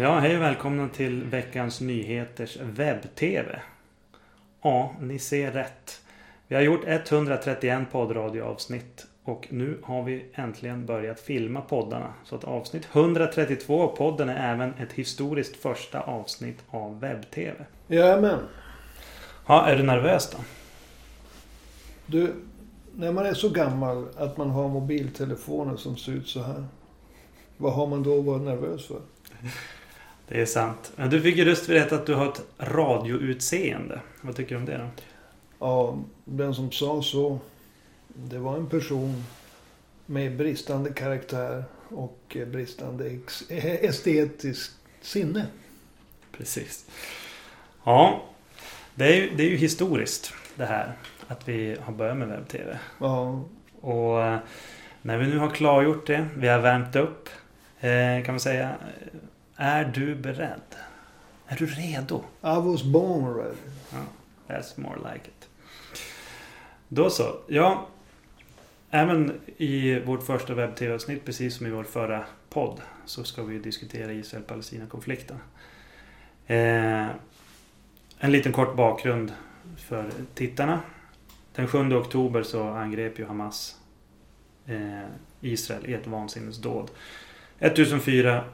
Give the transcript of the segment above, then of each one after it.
Ja, hej och välkomna till veckans nyheters webb-tv. Ja, ni ser rätt. Vi har gjort 131 poddradioavsnitt och nu har vi äntligen börjat filma poddarna. Så att avsnitt 132 av podden är även ett historiskt första avsnitt av webb-tv. Jajamän. Ja, är du nervös då? Du, när man är så gammal att man har mobiltelefoner som ser ut så här. Vad har man då vara nervös för? Det är sant. Men du fick ju just berätta att du har ett radioutseende. Vad tycker du om det då? Ja, den som sa så. Det var en person med bristande karaktär och bristande ex- estetiskt sinne. Precis. Ja, det är, ju, det är ju historiskt det här. Att vi har börjat med webb-tv. Ja, Och eh, när vi nu har klargjort det, vi har värmt upp. Eh, kan man säga. Är du beredd? Är du redo? I was born ready. That's more like it. Då så. Ja. Även i vårt första webb-tv-avsnitt, precis som i vår förra podd, så ska vi diskutera Israel-Palestina-konflikten. Eh, en liten kort bakgrund för tittarna. Den 7 oktober så angrep ju Hamas eh, Israel i ett vansinnesdåd. 1004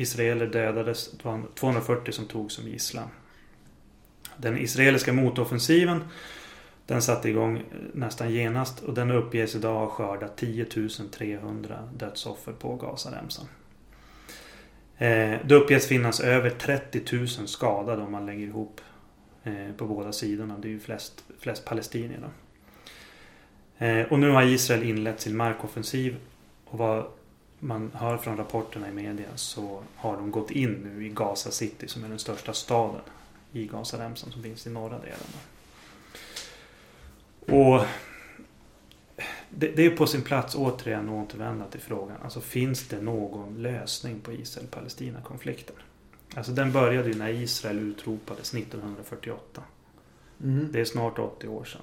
israeler dödades, det var 240 som togs som gisslan. Den israeliska motoffensiven den satte igång eh, nästan genast och den uppges idag ha skördat 10 300 dödsoffer på Gazaremsan. Eh, det uppges finnas över 30 000 skadade om man lägger ihop eh, på båda sidorna. Det är ju flest, flest palestinier. Då. Och nu har Israel inlett sin markoffensiv och vad man hör från rapporterna i media så har de gått in nu i Gaza City som är den största staden i Gazaremsan som finns i norra delen. Och det, det är på sin plats återigen att återvända till frågan. Alltså finns det någon lösning på Israel-Palestina-konflikten? Alltså den började ju när Israel utropades 1948. Mm. Det är snart 80 år sedan.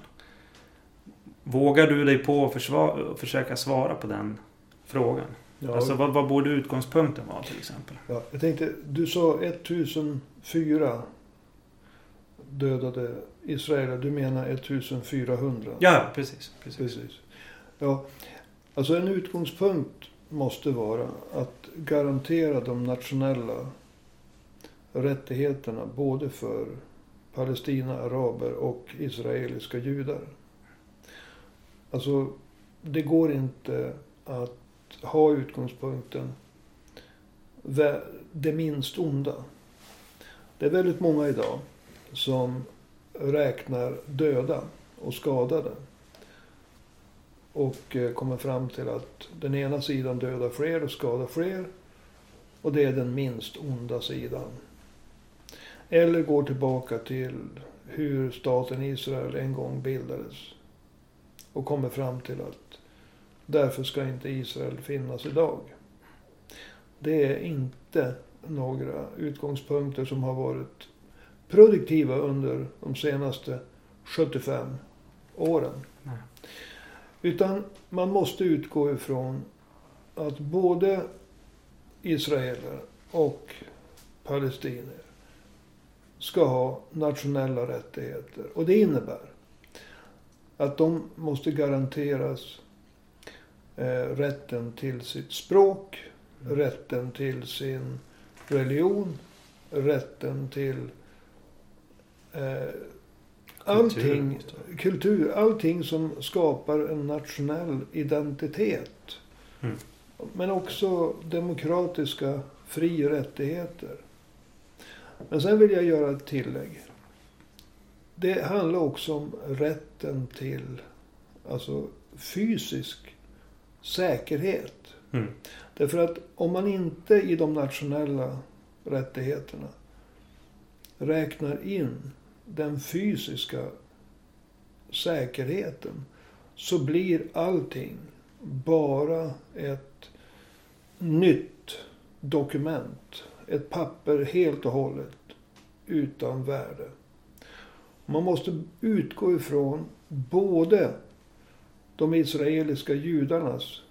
Vågar du dig på att försöka svara på den frågan? Ja, Alltså vad, vad borde utgångspunkten vara till exempel? ja, jag tänkte, du sa 1004 dödade israeler. Du menar 1400? Ja, precis. precis. Precis. Ja, alltså en utgångspunkt måste vara att garantera de nationella rättigheterna både för Palestina, araber och israeliska judar. Alltså, det går inte att ha utgångspunkten det minst onda. Det är väldigt många idag som räknar döda och skadade. Och eh, kommer fram till att den ena sidan dödar fler och skadar fler. Och det är den minst onda sidan. Eller går tillbaka till hur staten Israel en gång bildades. Och kommer fram till att därför ska inte Israel finnas idag. Det är inte några utgångspunkter som har varit produktiva under de senaste 75 åren. Nej. Utan man måste utgå ifrån att både israeler och palestinier ska ha nationella rättigheter. Och det innebär att de måste garanteras rätten till sitt språk, rätten till sin religion, rätten till eh, allting, kultur, allting som skapar en nationell identitet. Mm. Men också demokratiska fri och rättigheter. Men sen vill jag göra ett tillägg. Det handlar också om rätten till alltså fysisk säkerhet. Mm. Därför att om man inte i de nationella rättigheterna räknar in den fysiska säkerheten så blir allting bara ett nytt dokument. Ett papper helt och hållet utan värde. Man måste utgå ifrån både de israeliska judarnas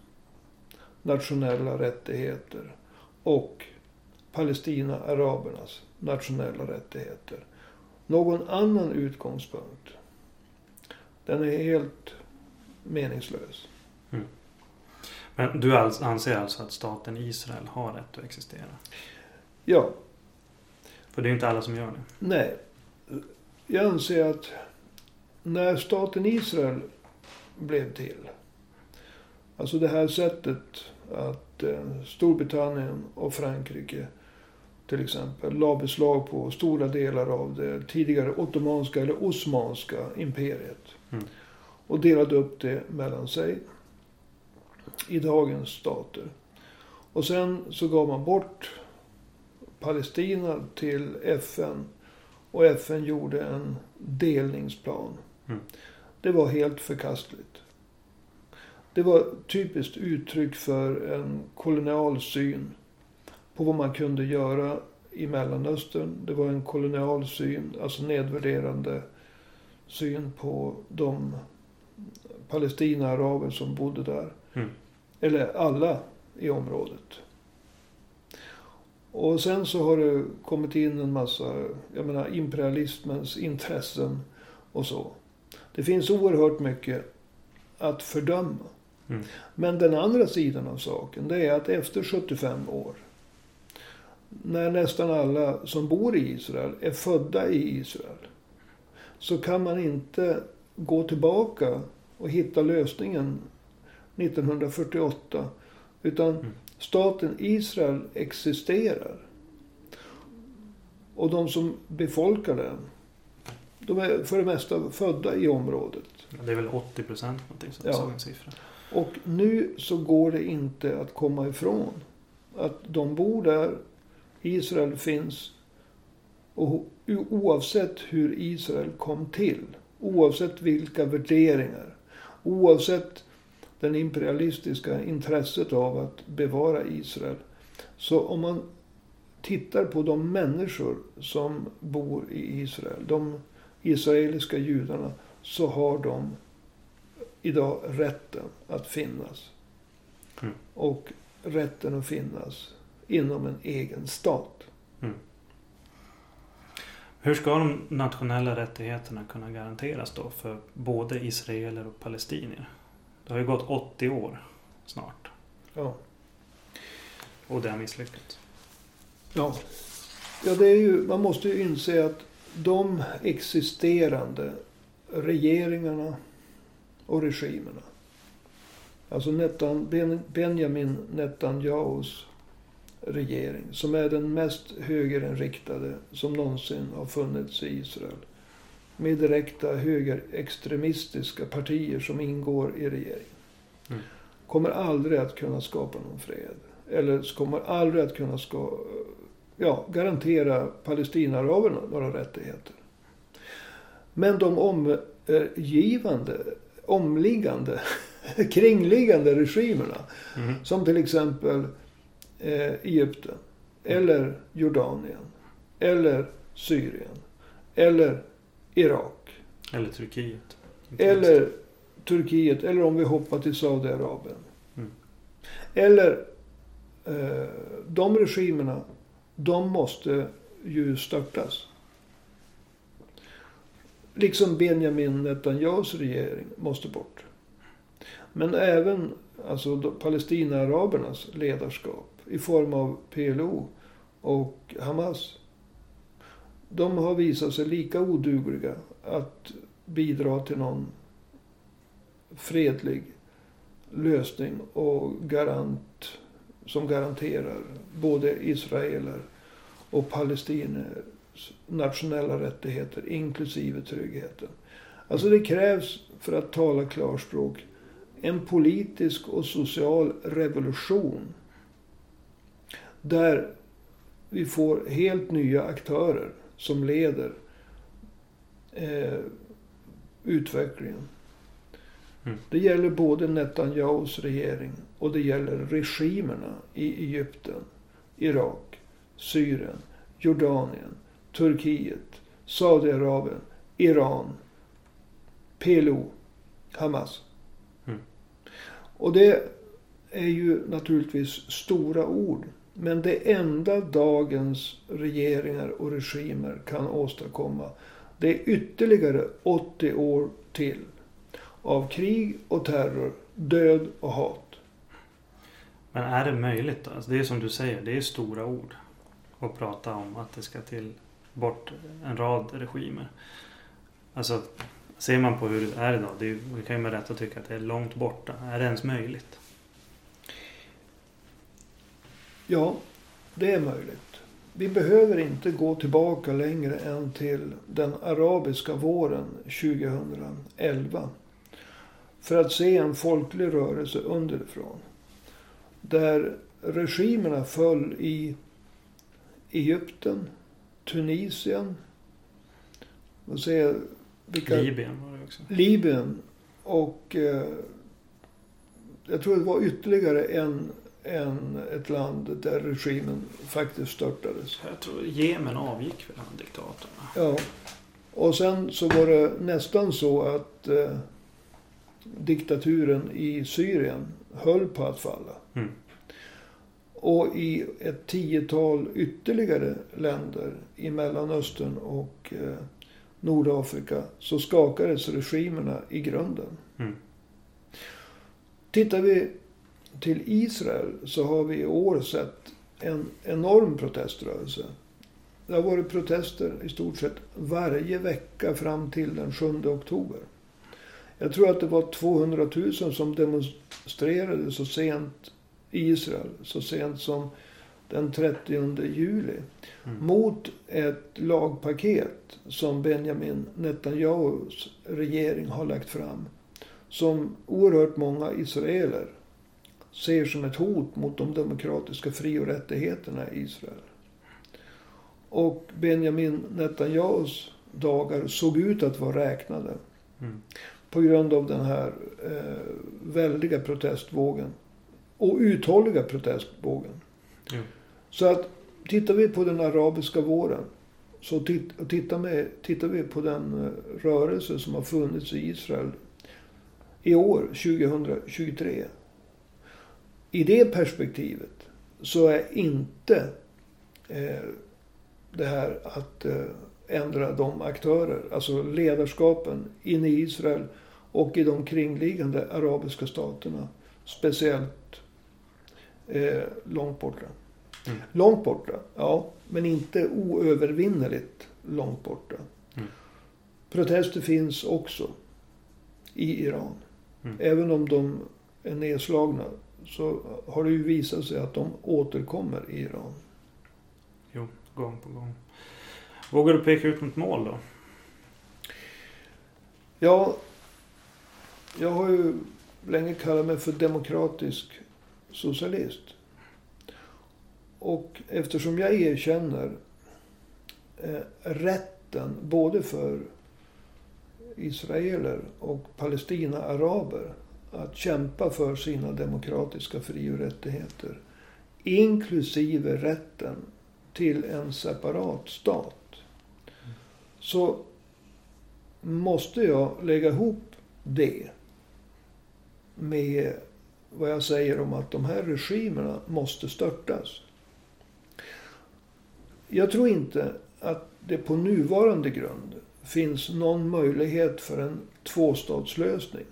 nationella rättigheter och Palestina-arabernas nationella rättigheter. Någon annan utgångspunkt, den är helt meningslös. Men du anser alltså att staten Israel har rätt att existera? Ja, För det är inte alla som gör det. nej. Jag anser att när staten Israel blev till. Alltså det här sättet att eh, Storbritannien och Frankrike till exempel la beslag på stora delar av det tidigare ottomanska eller osmanska imperiet. Mm. Och delade upp det mellan sig i dagens stater. Och sen så gav man bort Palestina till FN. Och FN gjorde en delningsplan. Mm. Det var helt förkastligt. Det var typiskt uttryck för en kolonial syn på vad man kunde göra i Mellanöstern. Det var en kolonial syn, alltså nedvärderande syn på de Palestina-araber som bodde där. Mm. Eller alla i området. Och sen så har det kommit in en massa, jag menar imperialismens intressen och så. Det finns oerhört mycket att fördöma. Mm. Men den andra sidan av saken, det är att efter 75 år, när nästan alla som bor i Israel är födda i Israel, så kan man inte gå tillbaka och hitta lösningen 1948. Utan Mm. staten Israel existerar. Och de som befolkar den, de är för det mesta födda i området. Det är väl 80 procent någonting som Ja. en siffra. Och nu så går det inte att komma ifrån att de bor där, Israel finns. Och oavsett hur Israel kom till, oavsett vilka värderingar, oavsett den imperialistiska intresset av att bevara Israel. Så om man tittar på de människor som bor i Israel, de israeliska judarna, så har de idag rätten att finnas. Mm. Och rätten att finnas inom en egen stat. Hur ska de nationella rättigheterna kunna garanteras då för både israeler och palestinier? Det har ju gått 80 år snart Ja. och det har misslyckats. Ja. Ja, det är ju, man måste ju inse att de existerande regeringarna och regimerna. Alltså Netan, ben, Benjamin Netanyahus regering. Som är den mest högerinriktade som någonsin har funnits i Israel. Med direkta högerextremistiska partier som ingår i regeringen. Mm. Kommer aldrig att kunna skapa någon fred. Eller kommer aldrig att kunna ska, ja, garantera Palestinaaraberna några rättigheter. Men de omgivande, omliggande, kringliggande regimerna. Mm. Som till exempel eh, Egypten. Eller Jordanien. Eller Syrien. Eller Irak. Eller Turkiet. Eller Turkiet. Eller om vi hoppar till Saudiarabien. Mm. Eller eh, de regimerna. De måste ju störtas. Liksom Benjamin Netanyahus regering måste bort. Men även alltså Palestinaarabernas ledarskap i form av PLO och Hamas. De har visat sig lika odugliga att bidra till någon fredlig lösning och garant som garanterar både israeler och palestinier nationella rättigheter inklusive tryggheten. Alltså det krävs, för att tala klarspråk, en politisk och social revolution. Där vi får helt nya aktörer som leder eh, utvecklingen. Mm. Det gäller både Netanyahus regering och det gäller regimerna i Egypten, Irak, Syrien, Jordanien, Turkiet, Saudiarabien, Iran, PLO, Hamas. Mm. Och det är ju naturligtvis stora ord Men det enda dagens regeringar och regimer kan åstadkomma det är ytterligare 80 år till av krig och terror, död och hat. Men är det möjligt då? Alltså det är som du säger, det är stora ord. Att prata om att det ska till bort en rad regimer. Alltså, ser man på hur det är idag, det, är, det kan ju med rätta tycka att det är långt borta. Är det ens möjligt? Ja, det är möjligt. Vi behöver inte gå tillbaka längre än till den arabiska våren 2011. För att se en folklig rörelse underifrån. Där regimerna föll i Egypten, Tunisien, vad säger vilka, Libyen var det också. Libyen och eh, jag tror det var ytterligare en än ett land där regimen faktiskt störtades. Jag tror Jemen avgick för han diktatorn. Ja. Och sen så var det nästan så att eh, diktaturen i Syrien höll på att falla. Mm. Och i ett tiotal ytterligare länder i Mellanöstern och eh, Nordafrika så skakades regimerna i grunden. Mm. Tittar vi till Israel så har vi i år sett en enorm proteströrelse. Det har varit protester i stort sett varje vecka fram till den 7 oktober. Jag tror att det var 200 000 som demonstrerade så sent i Israel, så sent som den 30 juli. Mm. Mot ett lagpaket som Benjamin Netanyahus regering har lagt fram. Som oerhört många israeler ser som ett hot mot de demokratiska fri och rättigheterna i Israel. Och Benjamin Netanyahus dagar såg ut att vara räknade. Mm. På grund av den här eh, väldiga protestvågen. Och uthålliga protestvågen. Mm. Så att tittar vi på den arabiska våren. Så titt, tittar, med, tittar vi på den eh, rörelse som har funnits i Israel i år, 2023 i det perspektivet så är inte eh, det här att eh, ändra de aktörer, alltså ledarskapen inne i Israel och i de kringliggande arabiska staterna speciellt eh, långt borta. Mm. Långt borta, ja, men inte oövervinneligt långt borta. Mm. Protester finns också i Iran. Mm. Även om de är nedslagna så har det ju visat sig att de återkommer i Iran. Jo, gång på gång. Vågar du peka ut något mål då? Ja, jag har ju länge kallat mig för demokratisk socialist. Och eftersom jag erkänner eh, rätten både för israeler och palestina-araber att kämpa för sina demokratiska fri och rättigheter. Inklusive rätten till en separat stat. Så måste jag lägga ihop det med vad jag säger om att de här regimerna måste störtas. Jag tror inte att det på nuvarande grund finns någon möjlighet för en tvåstatslösning.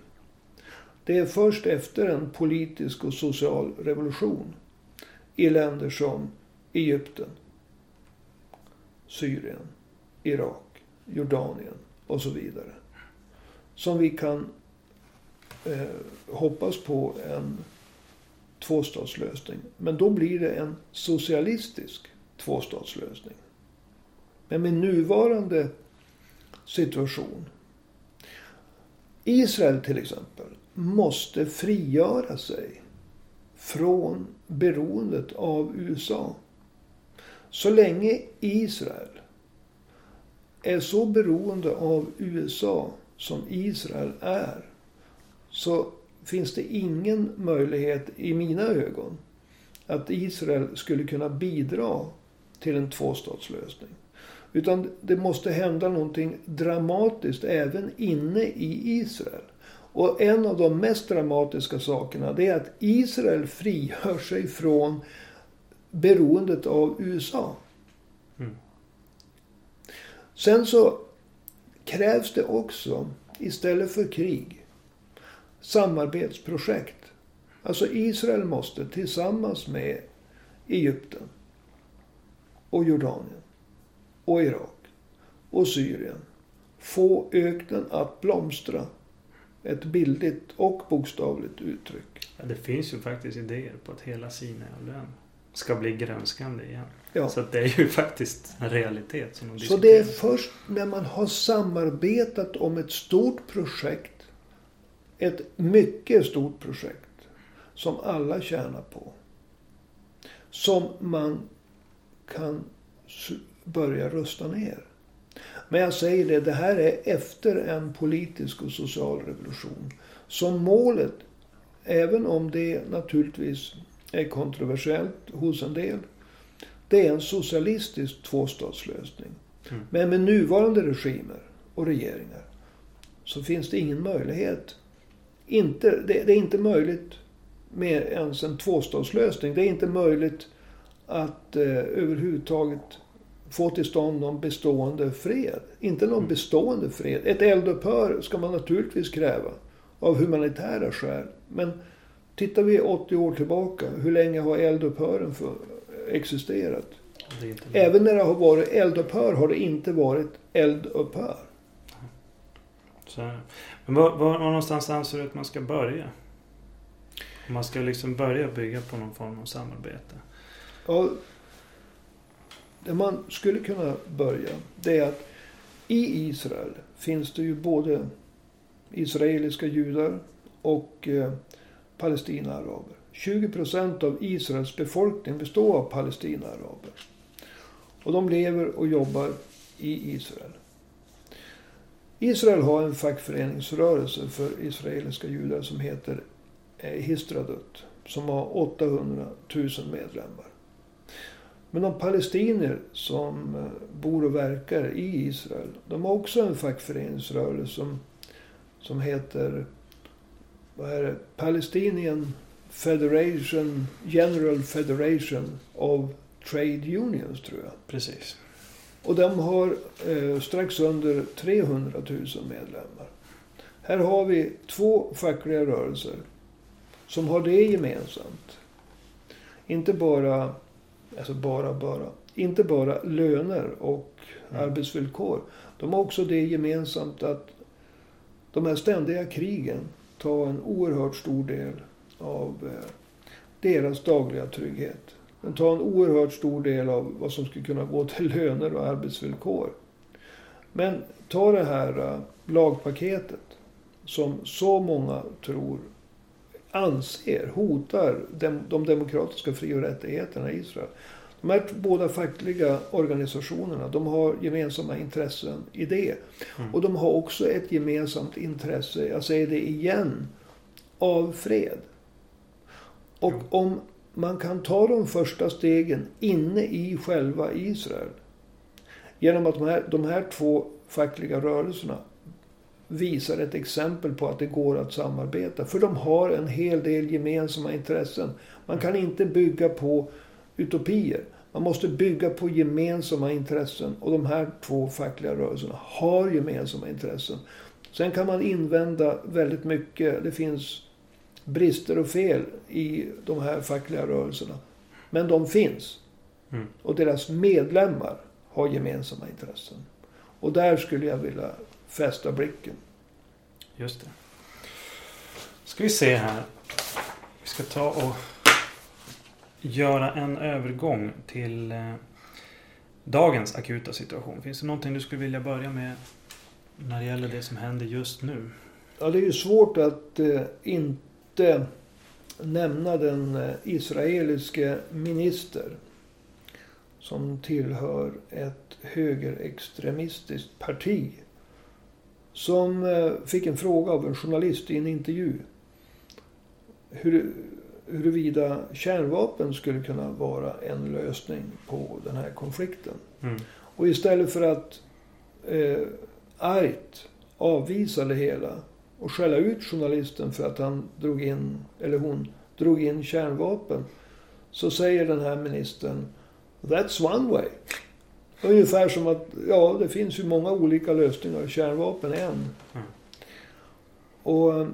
Det är först efter en politisk och social revolution i länder som Egypten, Syrien, Irak, Jordanien och så vidare. Som vi kan eh, hoppas på en tvåstatslösning. Men då blir det en socialistisk tvåstatslösning. Men med nuvarande situation. Israel till exempel måste frigöra sig från beroendet av USA. Så länge Israel är så beroende av USA som Israel är så finns det ingen möjlighet i mina ögon att Israel skulle kunna bidra till en tvåstatslösning. Utan det måste hända någonting dramatiskt även inne i Israel. Och en av de mest dramatiska sakerna det är att Israel frigör sig från beroendet av USA. Sen så krävs det också, istället för krig, samarbetsprojekt. Alltså Israel måste tillsammans med Egypten och Jordanien och Irak och Syrien få öknen att blomstra. Ett bildligt och bokstavligt uttryck. Ja, det finns ju faktiskt idéer på att hela Sinaihalvön ska bli grönskande igen. Ja. Så det är ju faktiskt en realitet som de Så det är först när man har samarbetat om ett stort projekt, ett mycket stort projekt, som alla tjänar på, som man kan börja rusta ner. Men jag säger det, det här är efter en politisk och social revolution. Så målet, även om det naturligtvis är kontroversiellt hos en del, det är en socialistisk tvåstatslösning. Mm. Men med nuvarande regimer och regeringar så finns det ingen möjlighet. Inte, det, det är inte möjligt med ens en tvåstatslösning. Det är inte möjligt att eh, överhuvudtaget få till stånd någon bestående fred. Inte någon Mm. bestående fred. Ett eldupphör ska man naturligtvis kräva av humanitära skäl. Men tittar vi 80 år tillbaka, hur länge har eldupphören för, existerat? Även när det har varit eldupphör har det inte varit eldupphör. Så. Men var, var, var någonstans anser du att man ska börja? Om man ska liksom börja bygga på någon form av samarbete. Ja, det man skulle kunna börja, det är att i Israel finns det ju både israeliska judar och eh, palestinaaraber. 20 procent av Israels befolkning består av palestinaaraber. Och de lever och jobbar i Israel. Israel har en fackföreningsrörelse för israeliska judar som heter eh, Histradut. Som har 800 000 medlemmar. Men de palestinier som eh, bor och verkar i Israel, de har också en fackföreningsrörelse som, som heter vad är det? Palestinian Federation, General Federation of Trade Unions tror jag. Precis. Och de har eh, strax under 300 000 medlemmar. Här har vi två fackliga rörelser som har det gemensamt. Inte bara, alltså bara, bara, inte bara löner och Mm. arbetsvillkor. De har också det gemensamt att de här ständiga krigen ta en oerhört stor del av eh, deras dagliga trygghet. Den tar en oerhört stor del av vad som skulle kunna gå till löner och arbetsvillkor. Men ta det här eh, lagpaketet som så många tror anser hotar de demokratiska fri och rättigheterna i Israel. De här båda fackliga organisationerna de har gemensamma intressen i det. Mm. Och de har också ett gemensamt intresse, jag säger det igen, av fred. Och Jo. om man kan ta de första stegen inne i själva Israel. Genom att de här, de här två fackliga rörelserna visar ett exempel på att det går att samarbeta. För de har en hel del gemensamma intressen. Man kan inte bygga på utopier. Man måste bygga på gemensamma intressen. Och de här två fackliga rörelserna har gemensamma intressen. Sen kan man invända väldigt mycket. Det finns brister och fel i de här fackliga rörelserna. Men de finns. Mm. Och deras medlemmar har gemensamma intressen. Och där skulle jag vilja fästa blicken. Just det. Ska vi se här. Vi ska ta och göra en övergång till eh, dagens akuta situation. Finns det någonting du skulle vilja börja med när det gäller det som händer just nu? Ja, det är ju svårt att eh, inte nämna den eh, israeliske minister som tillhör ett högerextremistiskt parti. Som eh, fick en fråga av en journalist i en intervju. Hur, huruvida kärnvapen skulle kunna vara en lösning på den här konflikten. Mm. Och istället för att eh, argt avvisa det hela och skälla ut journalisten för att han drog in, eller hon drog in kärnvapen. Så säger den här ministern That's one way. Ungefär som att, ja det finns ju många olika lösningar. Kärnvapen är en. Mm. Och eh,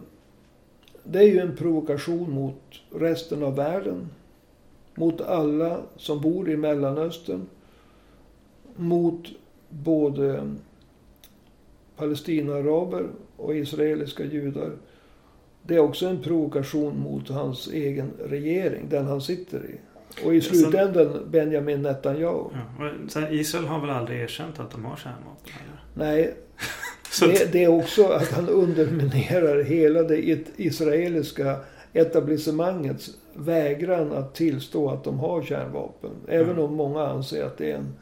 det är ju en provokation mot resten av världen. Mot alla som bor i Mellanöstern. Mot både palestinaaraber och israeliska judar. Det är också en provokation mot hans egen regering, den han sitter i. Och i sen- slutändan Benjamin Netanyahu. Ja. Israel har väl aldrig erkänt att de har kärnvapen? Eller? Nej, det, det är också att han underminerar hela det israeliska etablissemangets vägran att tillstå att de har kärnvapen. Även Mm. om många anser att det är en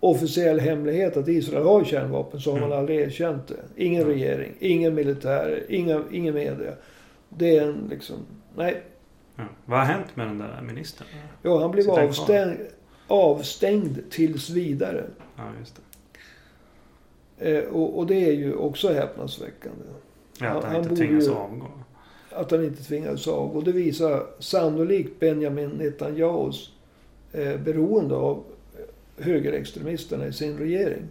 officiell hemlighet att Israel har kärnvapen så har man Mm. aldrig erkänt det. Ingen Mm. regering, ingen militär, inga, ingen media. Det är en liksom... Nej. ja. Vad har hänt med den där ministern? Ja, han blev kvar? avstängd, avstängd tills vidare. Ja, just det. Eh, och, och det är ju också häpnadsväckande. Ja, att Han- han, inte tvingas ju- avgå. Att han inte tvingades av. Och det visar sannolikt Benjamin Netanyahus eh, beroende av högerextremisterna i sin regering.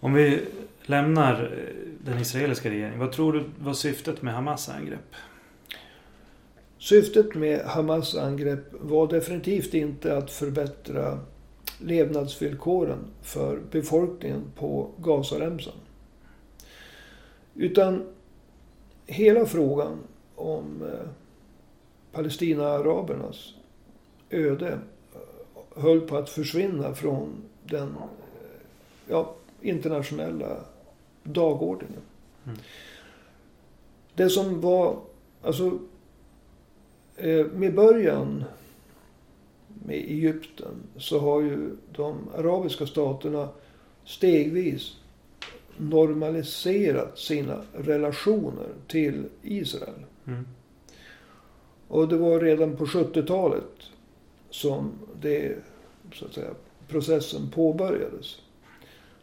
Om vi lämnar eh, den israeliska regeringen. Vad tror du var syftet med Hamas angrepp? Syftet med Hamas angrepp var definitivt inte att förbättra levnadsvillkoren för befolkningen på Gazaremsan. Utan hela frågan om eh, Palestina-arabernas öde eh, höll på att försvinna från den eh, ja, internationella dagordningen. Mm. Det som var, alltså eh, med början med Egypten så har ju de arabiska staterna stegvis normaliserat sina relationer till Israel. Mm. Och det var redan på 70-talet som det, så att säga, processen påbörjades.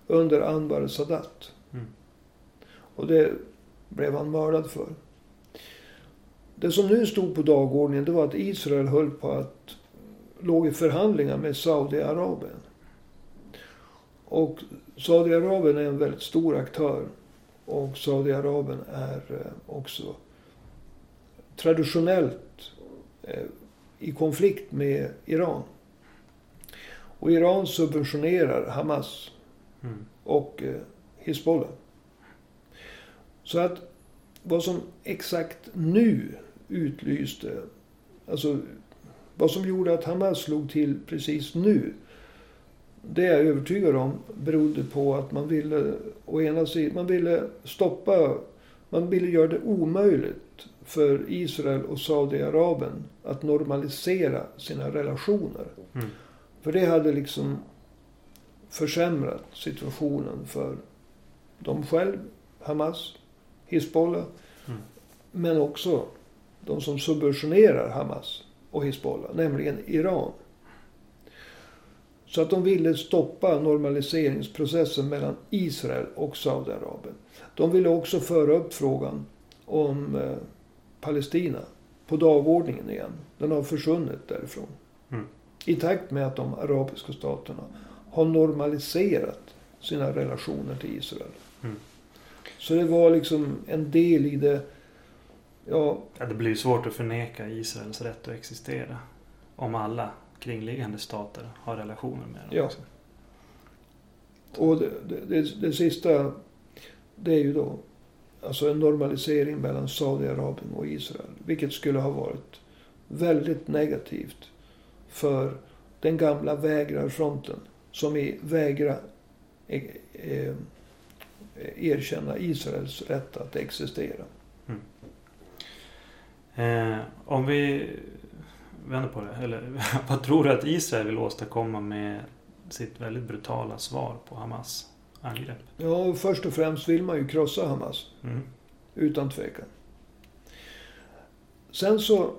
Under Anwar Sadat. Mm. Och det blev han mördad för. Det som nu stod på dagordningen det var att Israel höll på att låg i förhandlingar med Saudiarabien. Och Saudiarabien är en väldigt stor aktör. Och Saudiarabien är eh, också traditionellt eh, i konflikt med Iran. Och Iran subventionerar Hamas Mm. och eh, Hizbollah. Så att vad som exakt nu utlyste, alltså vad som gjorde att Hamas slog till precis nu, det är jag övertygad om berodde på att man ville, å ena sidan, man ville stoppa, man ville göra det omöjligt för Israel och Saudiarabien att normalisera sina relationer. Mm. För det hade liksom försämrat situationen för dem själv, Hamas, Hizbollah. Mm. Men också de som subventionerar Hamas och Hizbollah, nämligen Iran. Så att de ville stoppa normaliseringsprocessen mellan Israel och Saudiarabien. De ville också föra upp frågan om eh, Palestina på dagordningen igen. Den har försvunnit därifrån. Mm. I takt med att de arabiska staterna har normaliserat sina relationer till Israel. Mm. Så det var liksom en del i det, ja, Ja, det blir svårt att förneka Israels rätt att existera. Om alla kringliggande stater har relationer med dem. Ja. också. och det, det, det, sista, det är ju då alltså en normalisering mellan Saudiarabien och Israel. Vilket skulle ha varit väldigt negativt för den gamla vägrarfronten som i vägra eh, eh, erkänna Israels rätt att existera. Eh, om vi vänder på det. Eller, vad tror du att Israel vill åstadkomma med sitt väldigt brutala svar på Hamas angrepp? Ja, först och främst vill man ju krossa Hamas. Mm. Utan tvekan. Sen så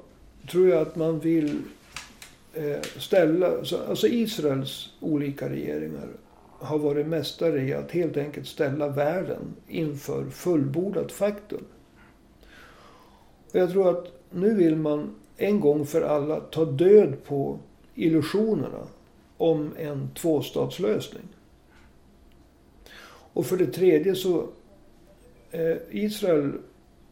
tror jag att man vill eh, ställa... så- Alltså Israels olika regeringar har varit mästare i att helt enkelt ställa världen inför fullbordat faktum. Och jag tror att nu vill man en gång för alla ta död på illusionerna om en tvåstatslösning. Och för det tredje så eh, Israel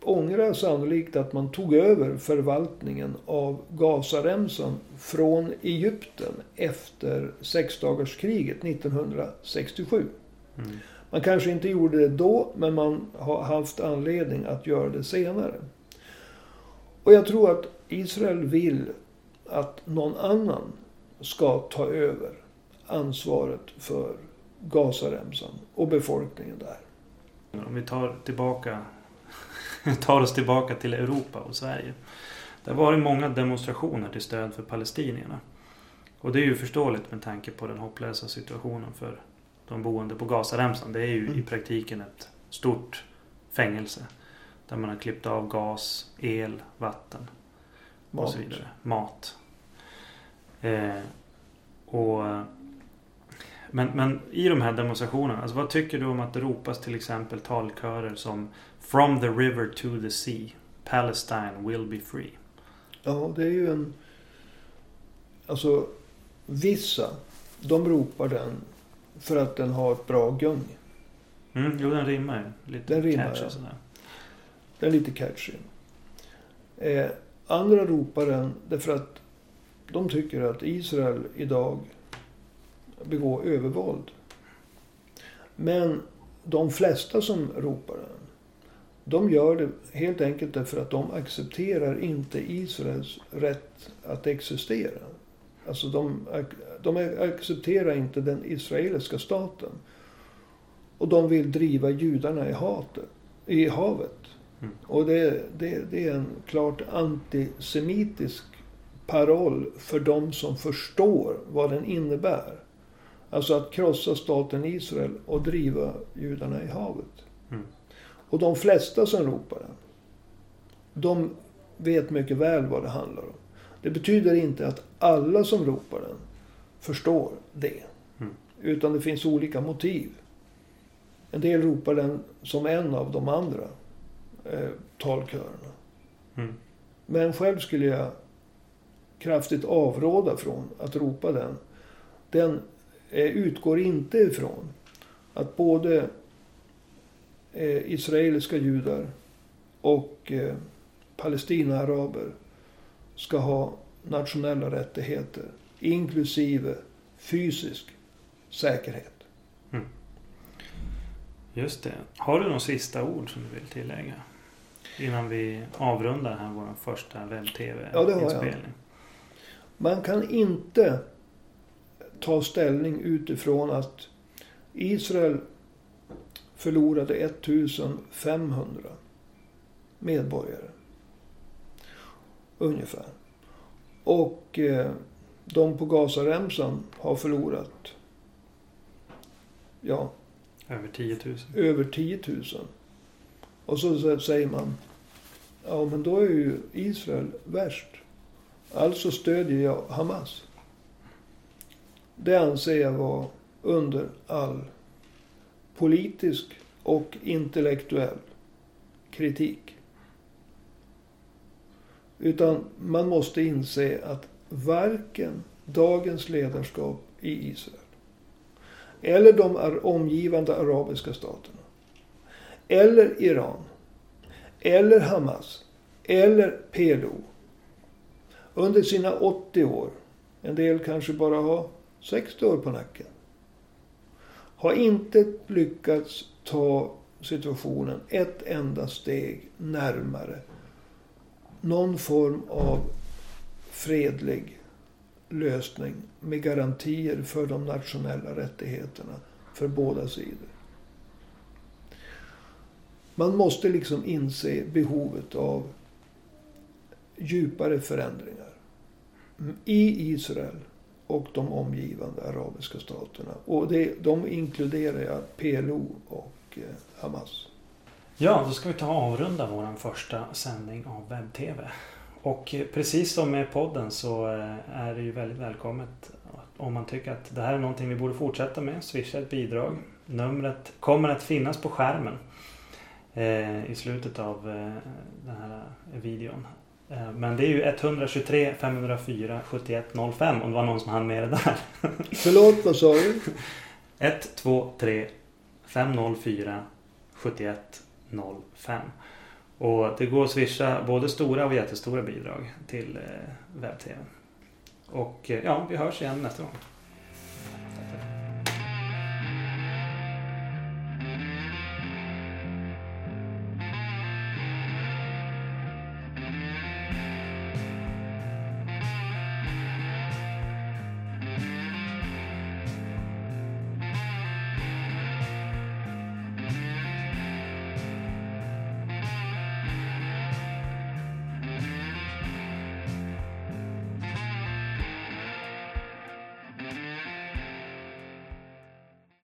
ångrar sannolikt att man tog över förvaltningen av Gazaremsan från Egypten efter sexdagarskriget 1967. Mm. Man kanske inte gjorde det då, men man har haft anledning att göra det senare. Och jag tror att Israel vill att någon annan ska ta över ansvaret för Gazaremsan och befolkningen där. Om vi tar, tillbaka, tar oss tillbaka till Europa och Sverige. Det har varit många demonstrationer till stöd för palestinierna. Och det är ju förståeligt med tanke på den hopplösa situationen för de boende på Gazaremsan. Det är ju Mm. i praktiken ett stort fängelse. Där man har klippt av gas, el, vatten och Mat. så vidare. Mat. Eh, och, men, men i de här demonstrationerna, alltså vad tycker du om att det ropas till exempel talkörer som From the river to the sea, Palestine will be free. Ja, det är ju en... Alltså, vissa, de ropar den för att den har ett bra gung. Mm, jo, den rimmar ju. Lite Den rimmar, catchy ja. sådär. Den är lite catchy. Eh, andra ropar den därför att de tycker att Israel idag begår övervåld. Men de flesta som ropar den, de gör det helt enkelt därför att de accepterar inte Israels rätt att existera. Alltså de, de accepterar inte den israeliska staten. Och de vill driva judarna i, hatet, i havet. Mm. Och det, det, det är en klart antisemitisk paroll för de som förstår vad den innebär. Alltså att krossa staten Israel och driva judarna i havet. Mm. Och de flesta som ropar den, de vet mycket väl vad det handlar om. Det betyder inte att alla som ropar den förstår det. Mm. Utan det finns olika motiv. En del ropar den som en av de andra eh, talkörerna. Mm. Men själv skulle jag kraftigt avråda från att ropa den. Den eh, utgår inte ifrån att både eh, israeliska judar och eh, palestinaaraber ska ha nationella rättigheter. Inklusive fysisk säkerhet. Just det. Har du några sista ord som du vill tillägga? Innan vi avrundar här vår första Ja, webb-tv-inspelning. Man kan inte ta ställning utifrån att Israel förlorade 1500 medborgare. Ungefär. Och eh, de på Gazaremsan har förlorat ja, Över 10 000. över 10 000. Och så så säger man, ja men då är ju Israel värst. Alltså stödjer jag Hamas. Det anser jag vara under all politisk och intellektuell kritik. Utan man måste inse att varken dagens ledarskap i Israel eller de omgivande arabiska staterna. Eller Iran. Eller Hamas. Eller PLO. Under sina 80 år, en del kanske bara har 60 år på nacken. Har inte lyckats ta situationen ett enda steg närmare någon form av fredlig lösning med garantier för de nationella rättigheterna för båda sidor. Man måste liksom inse behovet av djupare förändringar mm, i Israel och de omgivande arabiska staterna. Och det, de inkluderar jag PLO och eh, Hamas. Ja, då ska vi ta och avrunda vår första sändning av webb-tv. Och eh, precis som med podden så eh, är det ju väldigt välkommet om man tycker att det här är någonting vi borde fortsätta med. Swisha ett bidrag. Numret kommer att finnas på skärmen i slutet av eh, den här videon. Eh, Men det är ju 123 504 71 05 om det var någon som hann med det där. Förlåt, vad sa du? 123 504 71 05. Och det går att swisha både stora och jättestora bidrag till eh, webb-tv. Och eh, ja, vi hörs igen nästa gång.